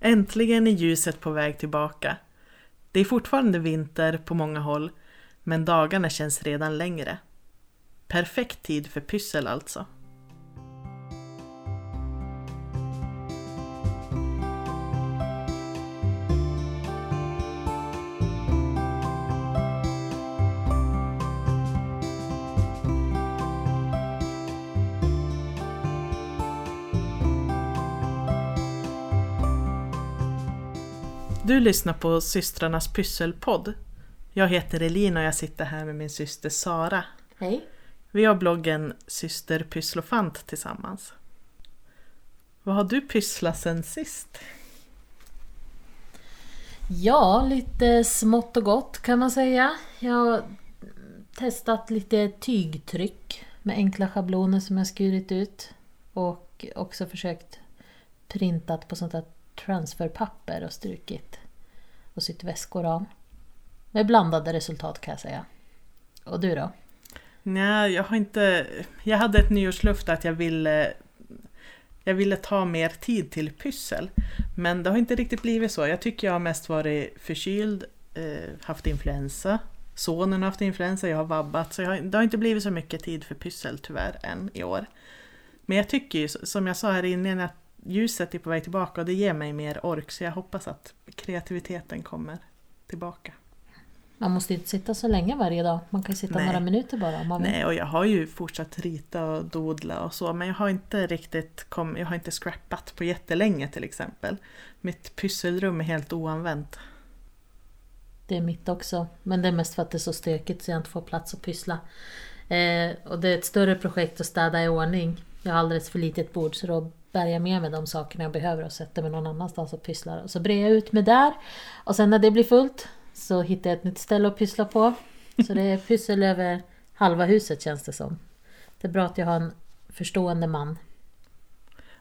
Äntligen är ljuset på väg tillbaka. Det är fortfarande vinter på många håll, men dagarna känns redan längre. Perfekt tid för pyssel alltså. Du lyssnar på systrarnas pysselpodd. Jag heter Elina och jag sitter här med min syster Sara. Hej. Vi har bloggen Syster Pysslofant tillsammans. Vad har du pysslat sen sist? Ja, lite smått och gott kan man säga. Jag har testat lite tygtryck med enkla schabloner som jag skurit ut. Och också försökt printat på sånt där transferpapper och strukit och sytt väskor av. Med blandade resultat kan jag säga. Och du då? Nej, jag har inte... Jag hade ett nyårslöfte att jag ville... Jag ville ta mer tid till pyssel. Men det har inte riktigt blivit så. Jag tycker jag har mest varit förkyld, eh, haft influensa. Sonen har haft influensa, jag har vabbat. Så jag har, det har inte blivit så mycket tid för pyssel tyvärr än i år. Men jag tycker ju, som jag sa här innan, att ljuset är på väg tillbaka och det ger mig mer ork. Så jag hoppas att kreativiteten kommer tillbaka. Man måste inte sitta så länge varje dag. Man kan sitta Nej. några minuter bara man. Nej, och jag har ju fortsatt rita och dodla och så, men jag har inte riktigt kom, jag har inte scrappat på jättelänge till exempel. Mitt pysselrum är helt oanvänt. Det är mitt också. Men det är mest för att det är så stökigt så jag inte får plats att pyssla. Eh, och det är ett större projekt att städa i ordning. Jag har alldeles för litet bord så då bär jag med mig de sakerna jag behöver och sätter mig någon annanstans och pysslar. Och så brer jag ut mig där. Och sen när det blir fullt så hittar jag ett nytt ställe att pyssla på. Så det är pyssel över halva huset känns det som. Det är bra att jag har en förstående man.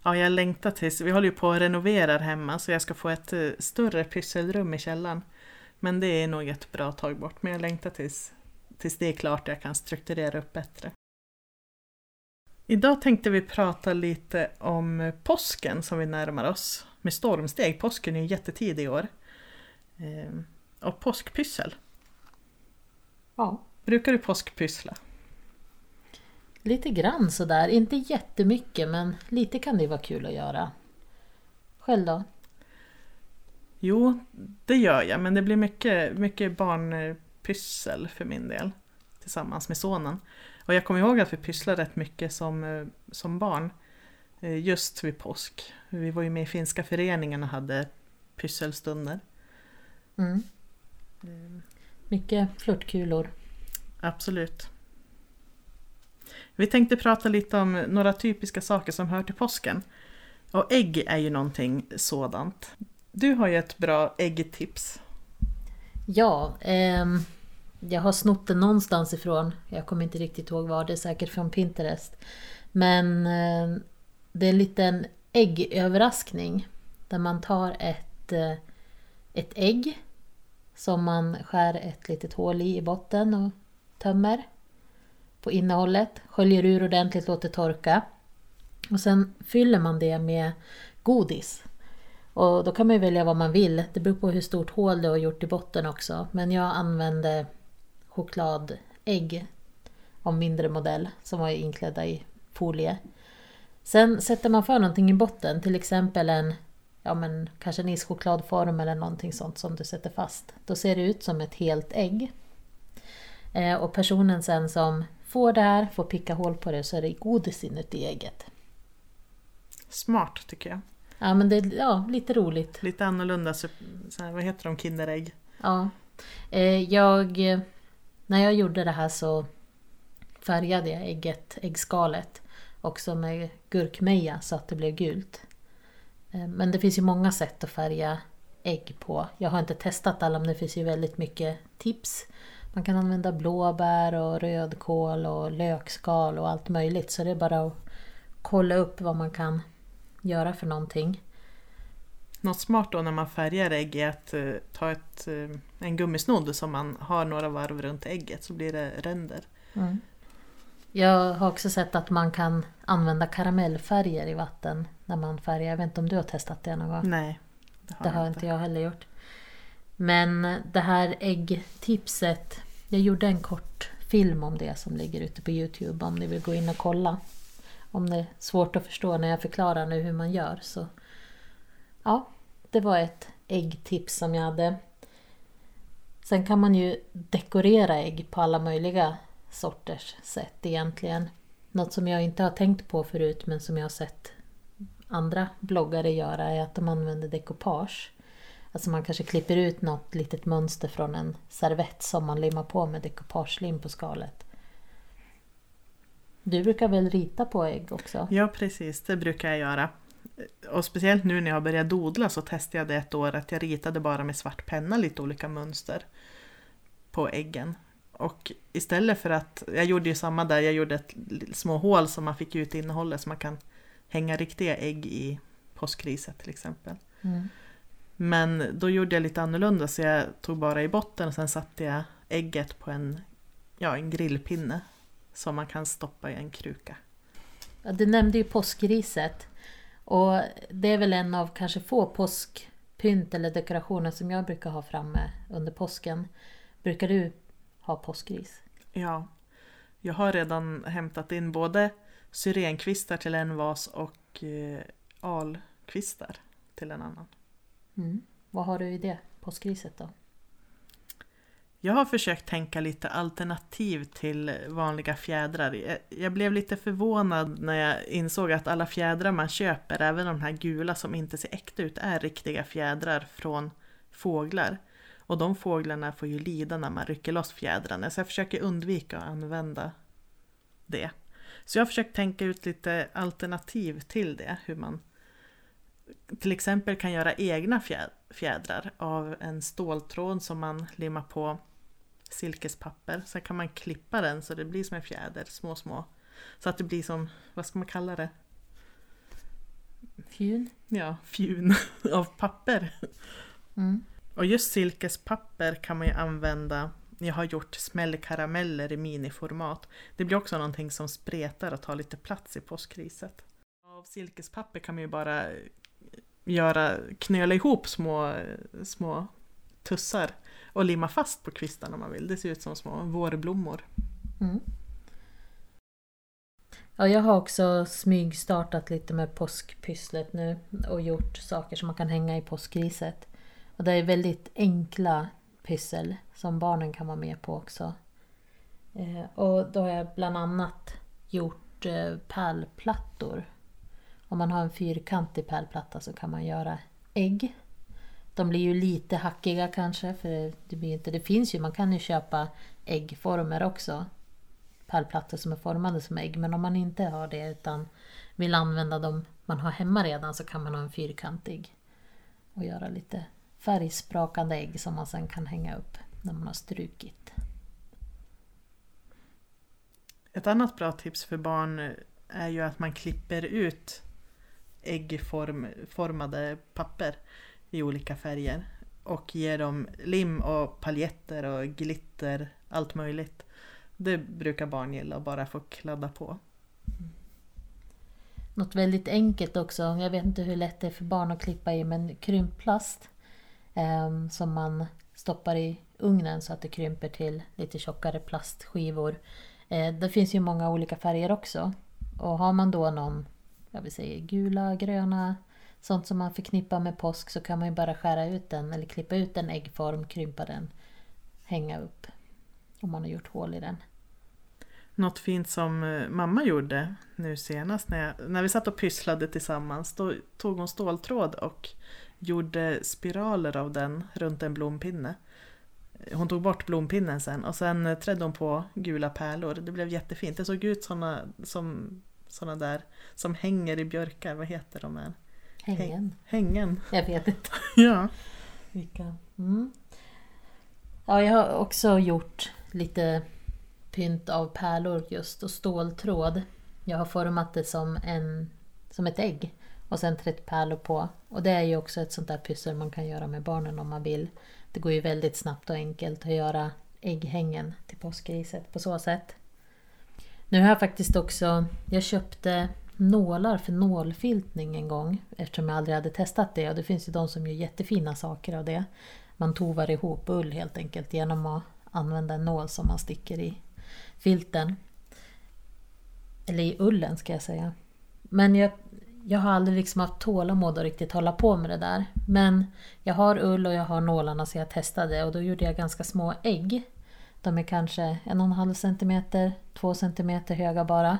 Ja, jag längtar tills, vi håller ju på att renovera hemma så jag ska få ett eh, större pysselrum i källaren. Men det är nog ett bra tag bort, men jag längtar tills, tills det är klart och jag kan strukturera upp bättre. Idag tänkte vi prata lite om påsken som vi närmar oss med stormsteg. Påsken är ju jättetidig i år. Ehm, Och påskpyssel. Ja, Brukar du påskpyssla? lite grann sådär. Inte jättemycket men lite kan det vara kul att göra. Själv då? Jo, det gör jag, men det blir mycket, mycket barnpyssel för min del. Tillsammans med sonen. Och jag kommer ihåg att vi pysslade rätt mycket som, eh, som barn. eh, Just vid påsk. Vi var ju med i finska föreningen och hade pysselstunder. Mm. Mycket flörtkulor. Absolut. Vi tänkte prata lite om några typiska saker som hör till påsken. Och ägg är ju någonting sådant. Du har ju ett bra äggtips. Ja, ehm, jag har snott det någonstans ifrån. Jag kommer inte riktigt ihåg var. Det är säkert från Pinterest. Men eh, det är en liten äggöverraskning. Där man tar ett, eh, ett ägg som man skär ett litet hål i i botten och tömmer på innehållet. Sköljer ur ordentligt, låter torka. Och sen fyller man det med godis. Och då kan man välja vad man vill. Det beror på hur stort hål du har gjort i botten också. Men jag använde chokladägg av mindre modell som var inklädda i folie. Sen sätter man för någonting i botten, till exempel en ja men kanske en ischokladform eller någonting sånt som du sätter fast. Då ser det ut som ett helt ägg. Eh, och personen sen som får det här får picka hål på det så är det godis inuti ägget. Smart tycker jag. Ja men det är ja, lite roligt. Lite annorlunda, så, så här, vad heter de, Kinderägg? Ja. Eh, jag, när jag gjorde det här så färgade jag ägget, äggskalet också med gurkmeja så att det blev gult. Eh, men det finns ju många sätt att färga ägg på. Jag har inte testat alla men det finns ju väldigt mycket tips. Man kan använda blåbär och rödkål och lökskal och allt möjligt. Så det är bara att kolla upp vad man kan göra för någonting. Något smart då när man färgar ägg är att eh, ta ett, eh, en gummisnodd som man har några varv runt ägget så blir det ränder. Mm. Jag har också sett att man kan använda karamellfärger i vatten när man färgar. Jag vet inte om du har testat det någon gång? Nej, Det har inte jag heller gjort. Men det här äggtipset. Jag gjorde en kort film om det som ligger ute på Youtube om ni vill gå in och kolla. Om det är svårt att förstå när jag förklarar nu hur man gör så... Ja, det var ett äggtips som jag hade. Sen kan man ju dekorera ägg på alla möjliga sorters sätt egentligen. Något som jag inte har tänkt på förut men som jag har sett andra bloggare göra är att de använder dekopage. Alltså man kanske klipper ut något litet mönster från en servett som man limmar på med dekopagelim på skalet. Du brukar väl rita på ägg också? Ja precis, det brukar jag göra. Och speciellt nu när jag började dodla så testade jag det ett år att jag ritade bara med svart penna lite olika mönster på äggen. Och istället för att, jag gjorde ju samma där, jag gjorde ett små hål som man fick ut innehållet så man kan hänga riktiga ägg i påskriset till exempel. Mm. Men då gjorde jag lite annorlunda så jag tog bara i botten och sen satte jag ägget på en, ja, en grillpinne som man kan stoppa i en kruka. Ja, du nämnde ju påskriset. Och det är väl en av kanske få påskpynt eller dekorationer som jag brukar ha framme under påsken. Brukar du ha påskris? Ja, jag har redan hämtat in både syrenkvistar till en vas och eh, alkvistar till en annan. Mm. Vad har du i det påskriset då? Jag har försökt tänka lite alternativ till vanliga fjädrar. Jag blev lite förvånad när jag insåg att alla fjädrar man köper, även de här gula som inte ser äkta ut, är riktiga fjädrar från fåglar. Och de fåglarna får ju lida när man rycker loss fjädrarna, så jag försöker undvika att använda det. Så jag har försökt tänka ut lite alternativ till det, hur man till exempel kan göra egna fjädrar av en ståltråd som man limmar på silkespapper. Sen kan man klippa den så det blir som en fjäder, små små. Så att det blir som, vad ska man kalla det? Fjun? Ja, fjun av papper. Mm. Och just silkespapper kan man ju använda jag har gjort smällkarameller i miniformat. Det blir också någonting som spretar och tar lite plats i påskriset. Av silkespapper kan man ju bara göra, knöla ihop små, små tussar och limma fast på kvistarna om man vill. Det ser ut som små vårblommor. Mm. Ja, jag har också smygstartat lite med påskpysslet nu och gjort saker som man kan hänga i påskriset. Och det är väldigt enkla pyssel som barnen kan vara med på också. Eh, och då har jag bland annat gjort eh, pärlplattor. Om man har en fyrkantig pärlplatta så kan man göra ägg. De blir ju lite hackiga kanske, för det, blir inte, det finns ju, man kan ju köpa äggformer också. Pärlplattor som är formade som ägg, men om man inte har det utan vill använda dem man har hemma redan så kan man ha en fyrkantig och göra lite färgsprakande ägg som man sen kan hänga upp när man har strukit. Ett annat bra tips för barn är ju att man klipper ut äggformade papper i olika färger och ger dem lim och paljetter och glitter, allt möjligt. Det brukar barn gilla att bara få kladda på. Något väldigt enkelt också, jag vet inte hur lätt det är för barn att klippa i, men krympplast eh, som man stoppar i ugnen så att det krymper till lite tjockare plastskivor. Eh, det finns ju många olika färger också. Och har man då någon, jag vill säga gula, gröna, sånt som man förknippar med påsk så kan man ju bara skära ut den eller klippa ut en äggform, krympa den, hänga upp om man har gjort hål i den. Något fint som eh, mamma gjorde nu senast när, jag, när vi satt och pysslade tillsammans. Då tog hon ståltråd och gjorde spiraler av den runt en blompinne. Hon tog bort blompinnen sen och sen eh, trädde hon på gula pärlor. Det blev jättefint. Det såg ut såna, som såna där som hänger i björkar. Vad heter de? Här? Hängen. Hängen. Jag vet inte. ja. Vilka? Mm. Ja, jag har också gjort lite pynt av pärlor just och ståltråd. Jag har format det som, en, som ett ägg och sen trätt pärlor på. Och det är ju också ett sånt där pyssel man kan göra med barnen om man vill. Det går ju väldigt snabbt och enkelt att göra ägghängen till påskriset på så sätt. Nu har jag faktiskt också, jag köpte nålar för nålfiltning en gång eftersom jag aldrig hade testat det och det finns ju de som gör jättefina saker av det. Man tovar ihop ull helt enkelt genom att använda en nål som man sticker i filten. Eller i ullen ska jag säga. Men jag, jag har aldrig liksom haft tålamod att riktigt hålla på med det där. Men jag har ull och jag har nålarna så jag testade och då gjorde jag ganska små ägg. De är kanske en och en halv centimeter, två centimeter höga bara.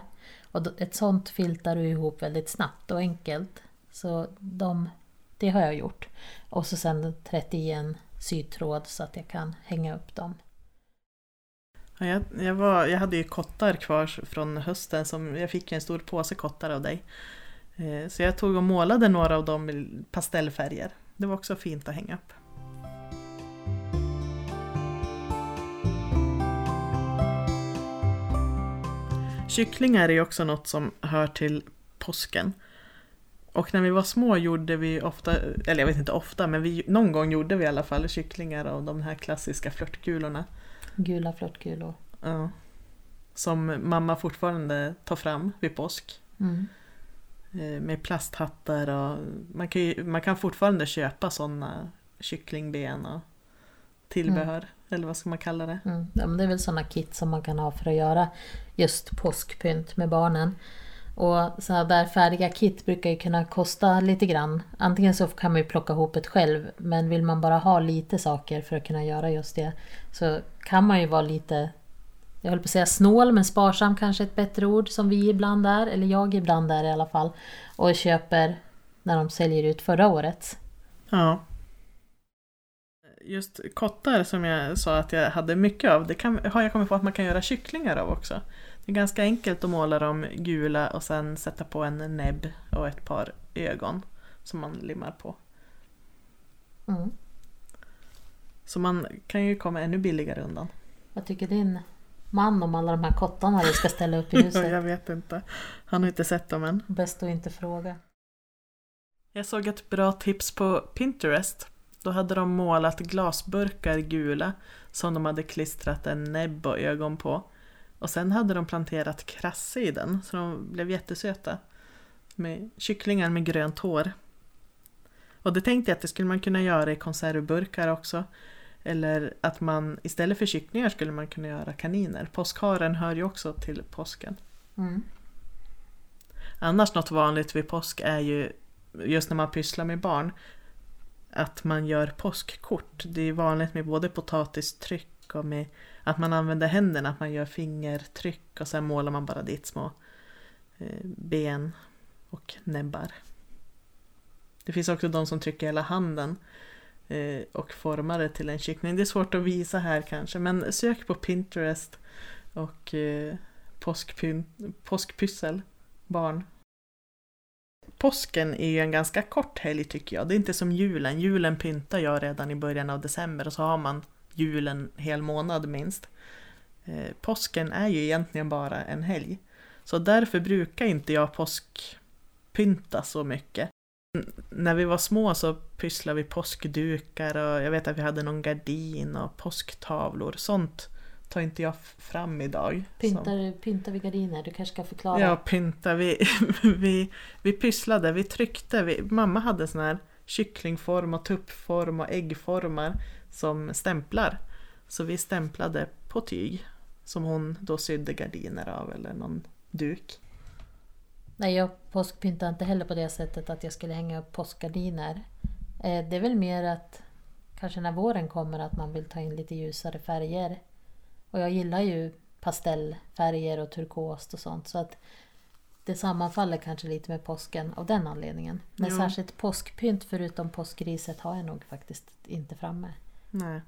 Och ett sånt filtar du ihop väldigt snabbt och enkelt. Så de, det har jag gjort. Och så sen trätt i en sytråd så att jag kan hänga upp dem. Ja, jag, jag, var, jag hade ju kottar kvar från hösten, som, jag fick en stor påse kottar av dig. Eh, så jag tog och målade några av dem i pastellfärger. Det var också fint att hänga upp. Kycklingar är också något som hör till påsken. Och när vi var små gjorde vi ofta, eller jag vet inte ofta, men vi, någon gång gjorde vi i alla fall kycklingar av de här klassiska flörtkulorna. Gula flörtkulor. Ja. Som mamma fortfarande tar fram vid påsk. Mm. Eh, med plasthattar och man kan, ju, man kan fortfarande köpa sådana kycklingben och tillbehör. Mm. Eller vad ska man kalla det? Mm. Ja, men det är väl sådana kit som man kan ha för att göra just påskpynt med barnen. Och sådana där färdiga kit brukar ju kunna kosta lite grann. Antingen så kan man ju plocka ihop ett själv men vill man bara ha lite saker för att kunna göra just det så kan man ju vara lite, jag höll på att säga snål men sparsam kanske ett bättre ord som vi ibland är, eller jag ibland är i alla fall. Och köper när de säljer ut förra året. Ja. Just kottar som jag sa att jag hade mycket av, det kan, har jag kommit på att man kan göra kycklingar av också. Det är ganska enkelt att måla dem gula och sen sätta på en näbb och ett par ögon som man limmar på. Mm. Så man kan ju komma ännu billigare undan. Vad tycker din man om alla de här kottarna du ska ställa upp i huset? jag vet inte. Han har inte sett dem än. Bäst att inte fråga. Jag såg ett bra tips på Pinterest. Då hade de målat glasburkar gula som de hade klistrat en näbb och ögon på. Och sen hade de planterat krasse i den, så de blev jättesöta. Med kycklingar med grönt hår. Och det tänkte jag att det skulle man kunna göra i konservburkar också. Eller att man istället för kycklingar skulle man kunna göra kaniner. Påskharen hör ju också till påsken. Mm. Annars något vanligt vid påsk är ju just när man pysslar med barn att man gör påskkort. Det är vanligt med både potatistryck och med att man använder händerna, att man gör fingertryck och sen målar man bara dit små eh, ben och näbbar. Det finns också de som trycker hela handen eh, och formar det till en kyckling. Det är svårt att visa här kanske men sök på Pinterest och eh, påskpyssel, barn. Påsken är ju en ganska kort helg tycker jag. Det är inte som julen. Julen pyntar jag redan i början av december och så har man julen hel månad minst. Eh, påsken är ju egentligen bara en helg. Så därför brukar inte jag påskpynta så mycket. När vi var små så pysslade vi påskdukar och jag vet att vi hade någon gardin och påsktavlor. Sånt tar inte jag fram idag. Pyntar, pyntar vi gardiner? Du kanske ska förklara? Ja, pynta. Vi, vi, vi pysslade, vi tryckte. Vi, mamma hade sån här kycklingform och tuppform och äggformar som stämplar. Så vi stämplade på tyg som hon då sydde gardiner av eller någon duk. Nej, jag påskpyntar inte heller på det sättet att jag skulle hänga upp påskgardiner. Eh, det är väl mer att kanske när våren kommer att man vill ta in lite ljusare färger. Och jag gillar ju pastellfärger och turkost och sånt så att det sammanfaller kanske lite med påsken av den anledningen. Men jo. särskilt påskpynt förutom påskriset har jag nog faktiskt inte framme. Nej.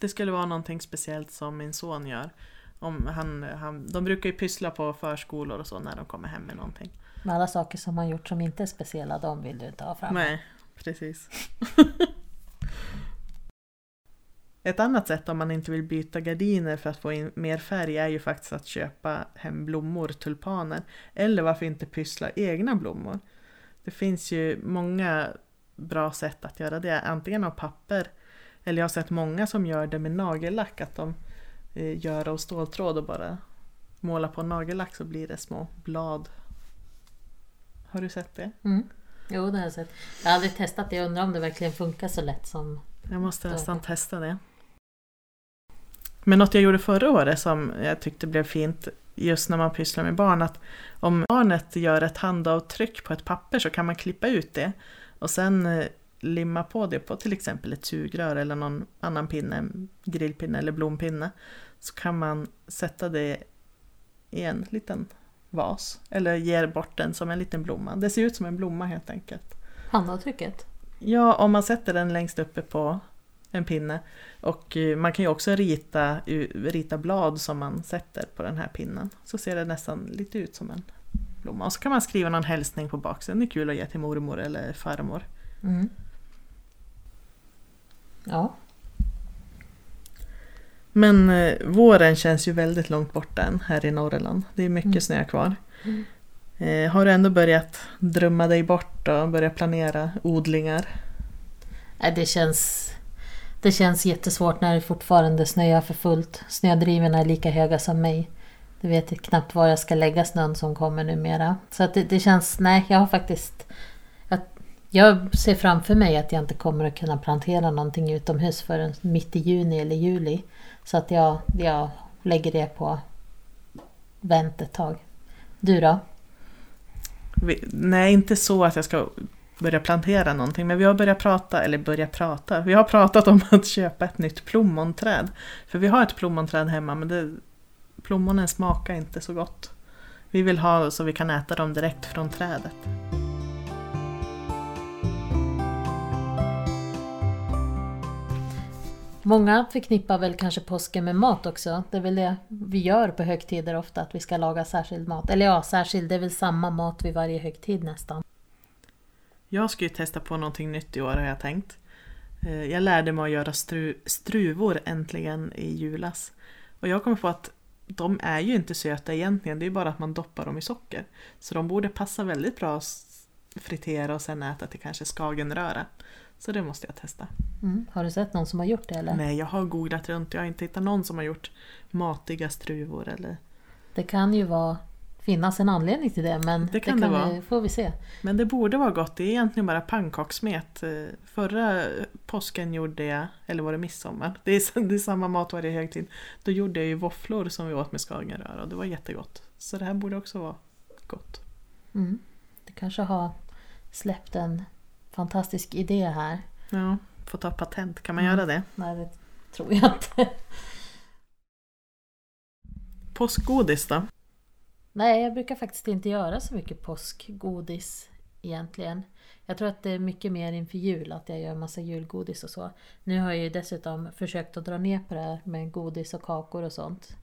Det skulle vara någonting speciellt som min son gör. Om han, han, de brukar ju pyssla på förskolor och så när de kommer hem med någonting. Men alla saker som han gjort som inte är speciella, de vill du inte ha framme. Nej, precis. Ett annat sätt om man inte vill byta gardiner för att få in mer färg är ju faktiskt att köpa hem blommor, tulpaner. Eller varför inte pyssla egna blommor. Det finns ju många bra sätt att göra det, antingen av papper eller jag har sett många som gör det med nagellack, att de eh, gör av ståltråd och bara målar på nagellack så blir det små blad Har du sett det? Mm. Jo, det har jag sett. Jag har aldrig testat det. Jag undrar om det verkligen funkar så lätt som... Jag måste nästan testa det. Men något jag gjorde förra året som jag tyckte blev fint just när man pysslar med barn att om barnet gör ett handavtryck på ett papper så kan man klippa ut det och sen eh, limma på det på till exempel ett sugrör eller någon annan pinne, grillpinne eller blompinne. Så kan man sätta det i en liten vas eller ge bort den som en liten blomma. Det ser ut som en blomma helt enkelt. Handavtrycket. Ja, om man sätter den längst uppe på en pinne. Och eh, man kan ju också rita, rita blad som man sätter på den här pinnen. Så ser det nästan lite ut som en blomma. Och så kan man skriva någon hälsning på baksidan. Det är kul att ge till mormor eller farmor. Mm. Ja. Men eh, våren känns ju väldigt långt borta än här i Norrland. Det är mycket Mm. snö kvar. Mm. Eh, har du ändå börjat drömma dig bort och börjat planera odlingar? Det känns... Det känns jättesvårt när det fortfarande snöar för fullt. Snödrivorna är lika höga som mig. Jag vet knappt var jag ska lägga snön som kommer numera. Så att det, det känns... Nej, jag har faktiskt... Jag, jag ser framför mig att jag inte kommer att kunna plantera någonting utomhus förrän mitt i juni eller juli. Så att jag, jag lägger det på vänt ett tag. Du då? Nej, inte så att jag ska börja plantera någonting, men vi har börjat prata, eller börja prata, vi har pratat om att köpa ett nytt plommonträd. För vi har ett plommonträd hemma, men det, plommonen smakar inte så gott. Vi vill ha så vi kan äta dem direkt från trädet. Många förknippar väl kanske påsken med mat också. Det är väl det vi gör på högtider ofta, att vi ska laga särskild mat. Eller ja, särskild, det är väl samma mat vid varje högtid nästan. Jag ska ju testa på någonting nytt i år har jag tänkt. Eh, Jag lärde mig att göra stru, struvor äntligen i julas. Och jag kommer på att de är ju inte söta egentligen, det är bara att man doppar dem i socker. Så de borde passa väldigt bra att fritera och sen äta till kanske skagenröra. Så det måste jag testa. Mm. Har du sett någon som har gjort det eller? Nej, jag har googlat runt, jag har inte hittat någon som har gjort matiga struvor eller... Det kan ju vara, finnas en anledning till det, men Det kan det vi, vara. får vi se. Men det borde vara gott, det är egentligen bara pannkakssmet. Eh, Förra påsken gjorde jag, eller var det midsommar? Det är, det är samma mat varje högtid. Då gjorde jag ju våfflor som vi åt med skagenröra och det var jättegott. Så det här borde också vara gott. Mm. Du kanske har släppt en fantastisk idé här. Ja, få ta patent, kan man Mm. göra det? Nej, det tror jag inte. Påskgodis då? Nej, jag brukar faktiskt inte göra så mycket påskgodis egentligen. Jag tror att det är mycket mer inför jul, att jag gör massa julgodis och så. Nu har jag ju dessutom försökt att dra ner på det här med godis och kakor och sånt.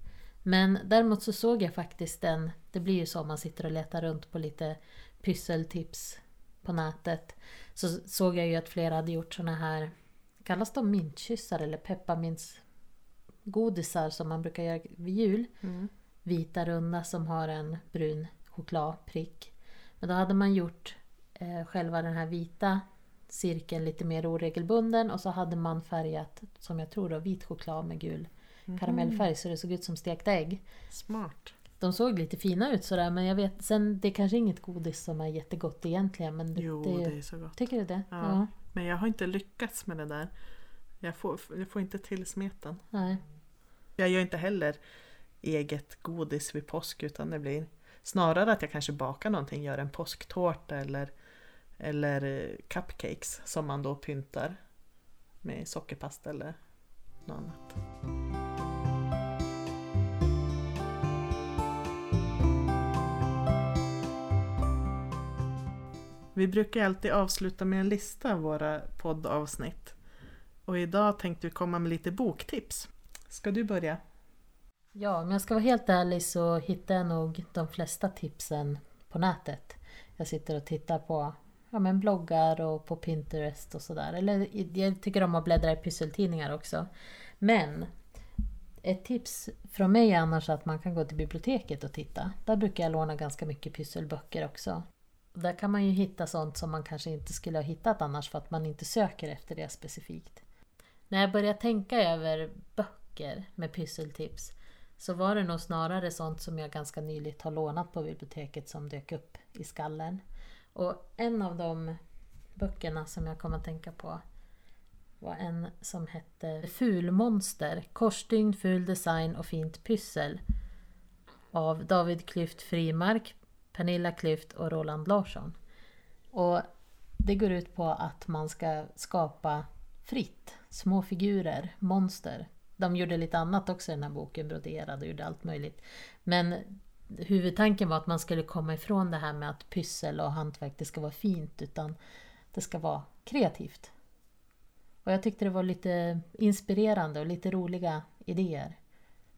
Men däremot så såg jag faktiskt en, det blir ju så om man sitter och letar runt på lite pysseltips på nätet. Så såg jag ju att flera hade gjort såna här, kallas de mintkyssar eller pepparmintsgodisar som man brukar göra vid jul mm vita runda som har en brun chokladprick. Men då hade man gjort eh, själva den här vita cirkeln lite mer oregelbunden och så hade man färgat, som jag tror då, vit choklad med gul karamellfärg så det såg ut som stekt ägg. Smart. De såg lite fina ut sådär men jag vet, sen det är kanske inget godis som är jättegott egentligen men det, Jo, det, är det är så gott. Tycker du det? Ja. Men jag har inte lyckats med det där. Jag får, jag får inte till smeten. Nej. Jag gör inte heller eget godis vid påsk utan det blir snarare att jag kanske bakar någonting, gör en påsktårta eller, eller eh, cupcakes som man då pyntar med sockerpasta eller något annat. Vi brukar alltid avsluta med en lista av våra poddavsnitt. Och idag tänkte vi komma med lite boktips. Ska du börja? Ja, om jag ska vara helt ärlig så hittar jag nog de flesta tipsen på nätet. Jag sitter och tittar på ja, men bloggar och på Pinterest och sådär. Eller jag tycker om att bläddra i pysseltidningar också. Men ett tips från mig är annars att man kan gå till biblioteket och titta. Där brukar jag låna ganska mycket pysselböcker också. Där kan man ju hitta sånt som man kanske inte skulle ha hittat annars för att man inte söker efter det specifikt. När jag började tänka över böcker med pysseltips så var det nog snarare sånt som jag ganska nyligt har lånat på biblioteket som dök upp i skallen. Och en av de böckerna som jag kom att tänka på var en som hette Fulmonster, korsstygn, ful design och fint pyssel. Av David Klyft Frimark, Pernilla Klyft och Roland Larsson. Och det går ut på att man ska skapa fritt, små figurer, monster. De gjorde lite annat också i den här boken, broderade och gjorde allt möjligt. Men huvudtanken var att man skulle komma ifrån det här med att pyssel och hantverk det ska vara fint utan det ska vara kreativt. Och jag tyckte det var lite inspirerande och lite roliga idéer.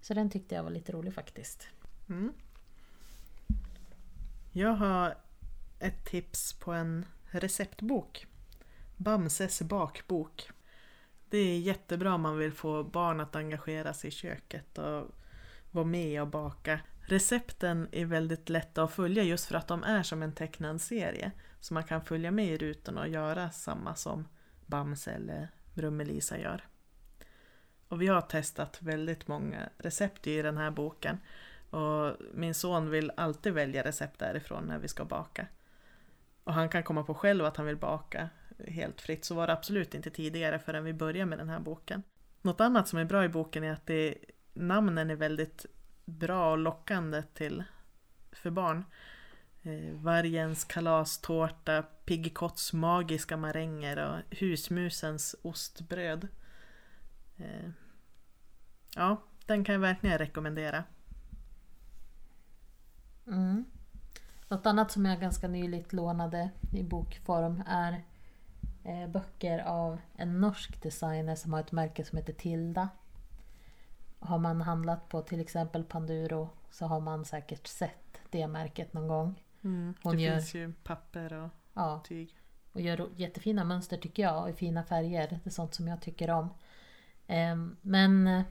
Så den tyckte jag var lite rolig faktiskt. Mm. Jag har ett tips på en receptbok. Bamses bakbok. Det är jättebra om man vill få barn att engagera sig i köket och vara med och baka. Recepten är väldigt lätta att följa just för att de är som en tecknad serie. Så man kan följa med i rutorna och göra samma som Bamse eller Brummelisa gör. Och vi har testat väldigt många recept i den här boken. Och min son vill alltid välja recept därifrån när vi ska baka. Och han kan komma på själv att han vill baka helt fritt. Så var det absolut inte tidigare förrän vi började med den här boken. Något annat som är bra i boken är att det, namnen är väldigt bra och lockande till, för barn. Eh, vargens kalastårta, Piggikotts magiska maränger och husmusens ostbröd. Eh, ja, den kan jag verkligen rekommendera. Mm. Något annat som jag ganska nyligt lånade i bokform är böcker av en norsk designer som har ett märke som heter Tilda. Har man handlat på till exempel Panduro så har man säkert sett det märket någon gång. Mm, Hon det gör- finns ju papper och Ja, tyg. och gör jättefina mönster tycker jag och i fina färger. Det är sånt som jag tycker om. Ehm, Men eh,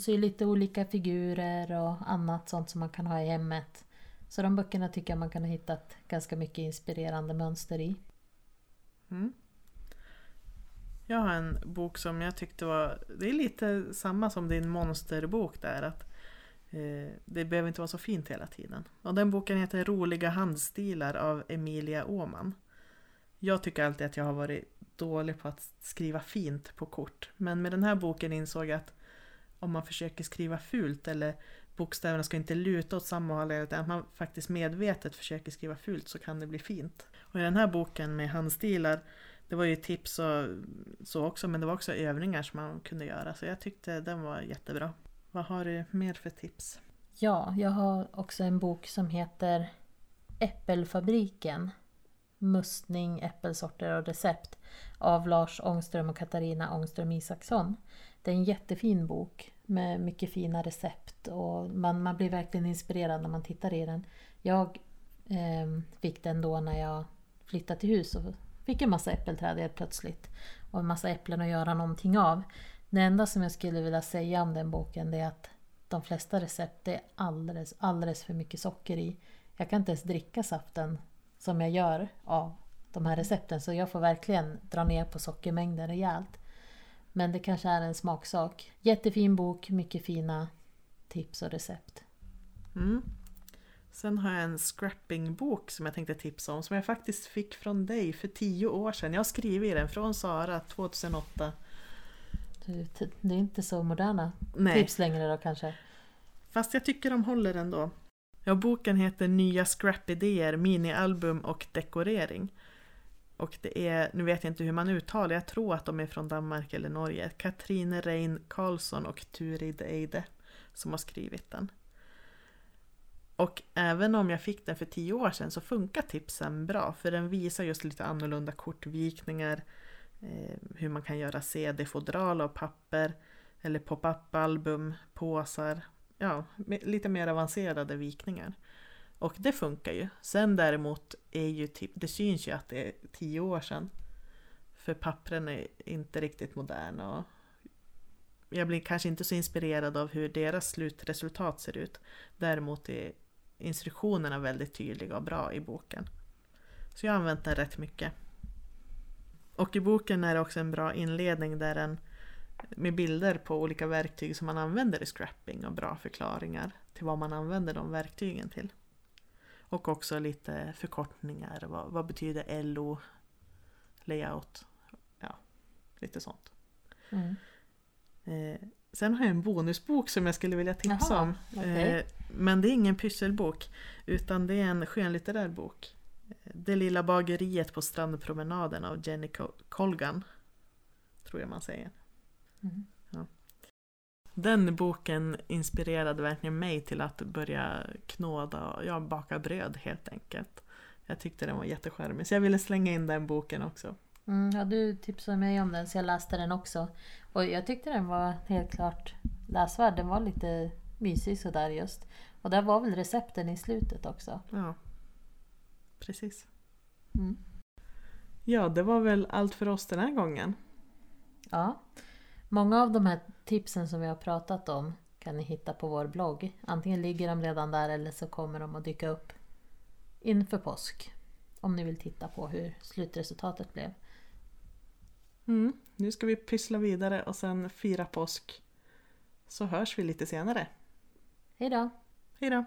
så är det lite olika figurer och annat sånt som man kan ha i hemmet. Så de böckerna tycker jag man kan ha hittat ganska mycket inspirerande mönster i. Mm. Jag har en bok som jag tyckte var, det är lite samma som din monsterbok där. Att eh, det behöver inte vara så fint hela tiden. Och den boken heter Roliga handstilar av Emilia Åman. Jag tycker alltid att jag har varit dålig på att skriva fint på kort. Men med den här boken insåg jag att om man försöker skriva fult eller bokstäverna ska inte luta åt samma håll utan att man faktiskt medvetet försöker skriva fult så kan det bli fint. Och i den här boken med handstilar det var ju tips och så också men det var också övningar som man kunde göra så jag tyckte den var jättebra. Vad har du mer för tips? Ja, jag har också en bok som heter Äppelfabriken. Mustning, äppelsorter och recept av Lars Ångström och Katarina Ångström Isaksson. Det är en jättefin bok med mycket fina recept och man, man blir verkligen inspirerad när man tittar i den. Jag eh, fick den då när jag flyttade till hus och fick en massa äppelträd helt plötsligt och en massa äpplen att göra någonting av. Det enda som jag skulle vilja säga om den boken det är att de flesta recept är alldeles, alldeles för mycket socker i. Jag kan inte ens dricka saften som jag gör av de här recepten så jag får verkligen dra ner på sockermängden rejält. Men det kanske är en smaksak. Jättefin bok, mycket fina tips och recept. Mm. Sen har jag en scrappingbok som jag tänkte tipsa om som jag faktiskt fick från dig för tio år sedan. Jag har skrivit i den från Sara 2008. Du- Det är inte så moderna Nej, tips längre då kanske? fast jag tycker de håller ändå. Ja, boken heter Nya scrap-idéer, minialbum och dekorering. Och det är, nu vet jag inte hur man uttalar, jag tror att de är från Danmark eller Norge. Katrine Rein Karlsson och Turid Eide som har skrivit den. Och även om jag fick den för tio år sedan så funkar tipsen bra för den visar just lite annorlunda kortvikningar, eh, hur man kan göra CD-fodral av papper eller pop-up-album, påsar, ja, lite mer avancerade vikningar. Och det funkar ju. Sen däremot är ju typ, det syns ju att det är tio år sedan. För pappren är inte riktigt moderna och jag blir kanske inte så inspirerad av hur deras slutresultat ser ut. Däremot är instruktionerna väldigt tydliga och bra i boken. Så jag har använt den rätt mycket. Och i boken är det också en bra inledning där den med bilder på olika verktyg som man använder i scrapping och bra förklaringar till vad man använder de verktygen till. Och också lite förkortningar. Vad, vad betyder LO? Layout? Ja, lite sånt. Mm. Eh, sen har jag en bonusbok som jag skulle vilja tipsa Jaha, om. okej. Eh, men det är ingen pysselbok utan det är en skönlitterär bok. Det lilla bageriet på strandpromenaden av Jenny Col- Colgan. Tror jag man säger. Mm. Den boken inspirerade verkligen mig till att börja knåda, ja baka bröd helt enkelt. Jag tyckte den var jättecharmig så jag ville slänga in den boken också. Mm, ja, du tipsade mig om den så jag läste den också. Och jag tyckte den var helt klart läsvärd. Den var lite mysig sådär just. Och där var väl recepten i slutet också. Ja, precis. Mm. Ja, det var väl allt för oss den här gången. Ja. Många av de här tipsen som vi har pratat om kan ni hitta på vår blogg. Antingen ligger de redan där eller så kommer de att dyka upp inför påsk. Om ni vill titta på hur slutresultatet blev. Mm. Nu ska vi pyssla vidare och sen fira påsk. Så hörs vi lite senare. Hej då! Hej då!